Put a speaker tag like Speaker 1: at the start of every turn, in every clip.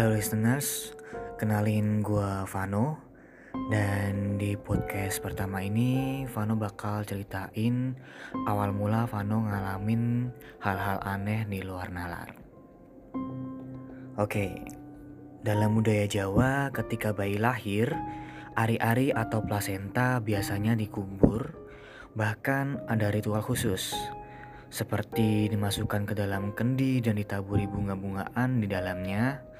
Speaker 1: Halo listeners, kenalin gue Vano. Dan di podcast pertama ini Vano bakal ceritain awal mula Vano ngalamin hal-hal aneh di luar nalar. Oke, dalam budaya Jawa ketika bayi lahir Ari-ari atau plasenta biasanya dikubur Bahkan ada ritual khusus. Seperti dimasukkan ke dalam kendi dan ditaburi bunga-bungaan di dalamnya,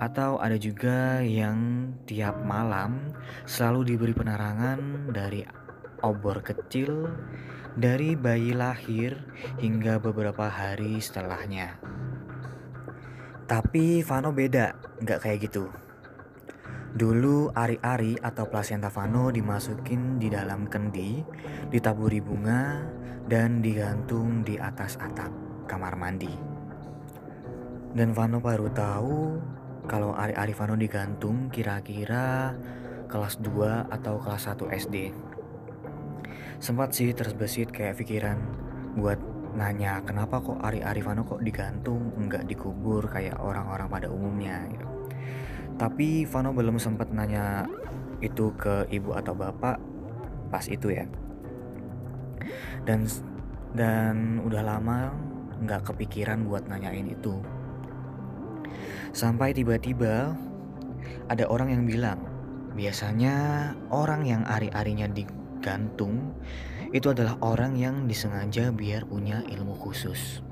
Speaker 1: atau ada juga yang tiap malam selalu diberi penerangan dari obor kecil dari bayi lahir hingga beberapa hari setelahnya. Tapi Vano beda, nggak kayak gitu. Dulu ari-ari atau plasenta Vano dimasukin di dalam kendi, ditaburi bunga, dan digantung di atas atap kamar mandi. Dan Vano baru tahu kalau ari-ari Vano digantung kira-kira kelas 2 atau kelas 1 SD. Sempat sih terbesit kayak pikiran buat nanya kenapa kok ari-ari Vano kok digantung nggak dikubur kayak orang-orang pada umumnya gitu. Tapi Vano belum sempat nanya itu ke ibu atau bapak pas itu ya. Dan dan udah lama nggak kepikiran buat nanyain itu. Sampai tiba-tiba ada orang yang bilang, biasanya orang yang ari-arinya digantung itu adalah orang yang disengaja biar punya ilmu khusus.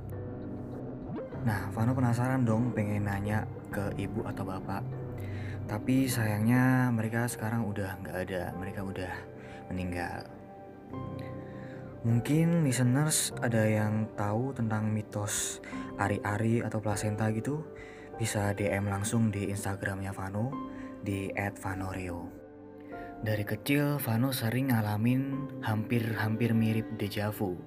Speaker 1: Nah, Vano penasaran dong pengen nanya ke ibu atau bapak tapi sayangnya mereka sekarang udah nggak ada, mereka udah meninggal. Mungkin listeners ada yang tahu tentang mitos ari-ari atau plasenta gitu, bisa DM langsung di Instagramnya Vano di @vanoreo. Dari kecil Vano sering ngalamin hampir-hampir mirip dejavu.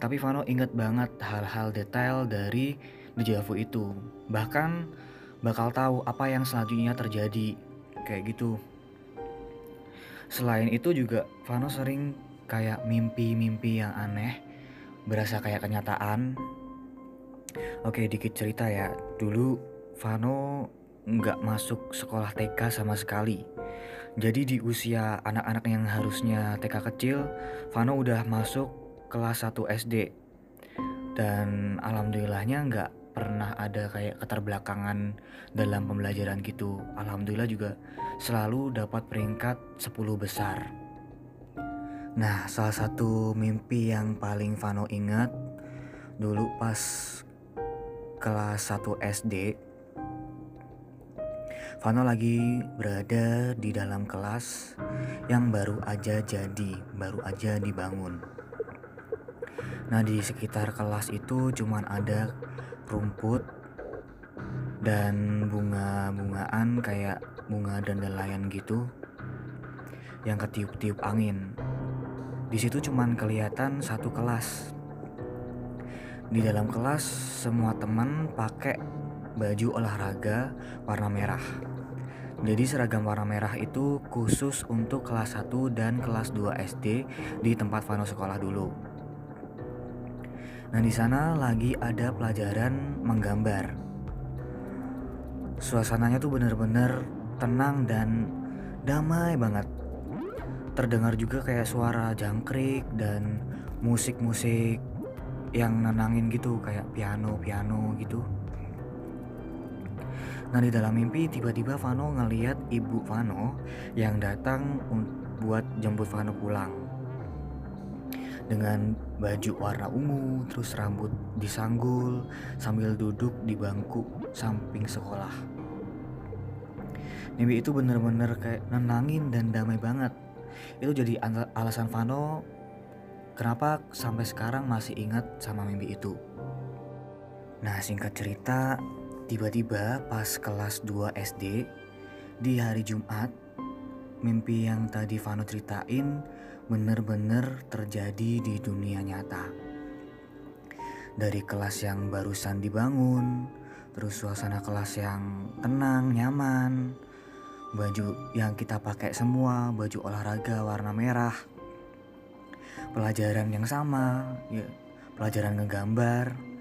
Speaker 1: Tapi Vano inget banget hal-hal detail dari dejavu itu. Bahkan bakal tahu apa yang selanjutnya terjadi kayak gitu selain itu juga Vano sering kayak mimpi-mimpi yang aneh berasa kayak kenyataan oke dikit cerita ya dulu Vano nggak masuk sekolah TK sama sekali jadi di usia anak-anak yang harusnya TK kecil Vano udah masuk kelas 1 SD dan alhamdulillahnya nggak pernah ada kayak keterbelakangan dalam pembelajaran gitu. Alhamdulillah juga selalu dapat peringkat 10 besar. Nah, salah satu mimpi yang paling Vano ingat dulu pas kelas 1 SD Vano lagi berada di dalam kelas yang baru aja jadi, baru aja dibangun. Nah, di sekitar kelas itu cuman ada rumput dan bunga-bungaan kayak bunga dandelion gitu yang ketiup-tiup angin. Di situ cuman kelihatan satu kelas. Di dalam kelas semua teman pakai baju olahraga warna merah. Jadi seragam warna merah itu khusus untuk kelas 1 dan kelas 2 SD di tempat Vano sekolah dulu. Nah di sana lagi ada pelajaran menggambar. Suasananya tuh bener-bener tenang dan damai banget. Terdengar juga kayak suara jangkrik dan musik-musik yang nenangin gitu kayak piano-piano gitu. Nah di dalam mimpi tiba-tiba Vano ngeliat ibu Vano yang datang buat jemput Vano pulang dengan baju warna ungu, terus rambut disanggul sambil duduk di bangku samping sekolah. Mimpi itu bener-bener kayak nenangin dan damai banget. Itu jadi alasan Vano kenapa sampai sekarang masih ingat sama mimpi itu. Nah singkat cerita, tiba-tiba pas kelas 2 SD di hari Jumat, mimpi yang tadi Vano ceritain benar-benar terjadi di dunia nyata. Dari kelas yang barusan dibangun, terus suasana kelas yang tenang, nyaman, baju yang kita pakai semua, baju olahraga warna merah, pelajaran yang sama, ya, pelajaran ngegambar,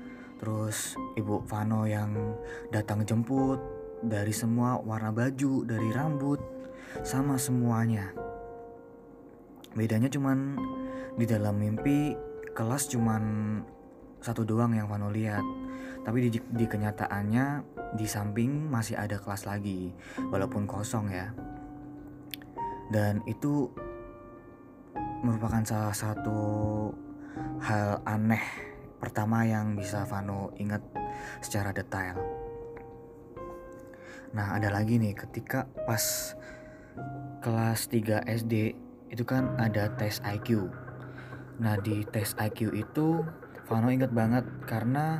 Speaker 1: terus ibu Vano yang datang jemput dari semua warna baju, dari rambut, sama semuanya. Bedanya cuman di dalam mimpi kelas cuman satu doang yang Vano lihat. Tapi di, di kenyataannya di samping masih ada kelas lagi, walaupun kosong ya. Dan itu merupakan salah satu hal aneh pertama yang bisa Vano ingat secara detail. Nah, ada lagi nih ketika pas kelas 3 SD itu kan ada tes IQ. Nah, di tes IQ itu Vano ingat banget karena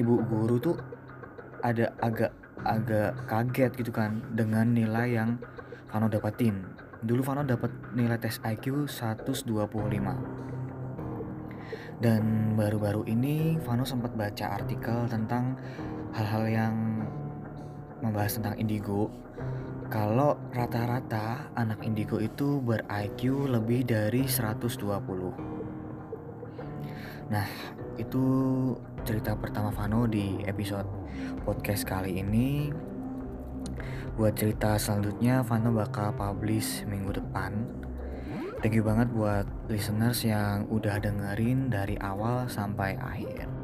Speaker 1: ibu guru tuh ada agak agak kaget gitu kan dengan nilai yang Vano dapatin. Dulu Vano dapat nilai tes IQ 125. Dan baru-baru ini Vano sempat baca artikel tentang hal-hal yang membahas tentang indigo. Kalau rata-rata anak indigo itu ber-IQ lebih dari 120. Nah, itu cerita pertama Vano di episode podcast kali ini. Buat cerita selanjutnya Vano bakal publish minggu depan. Thank you banget buat listeners yang udah dengerin dari awal sampai akhir.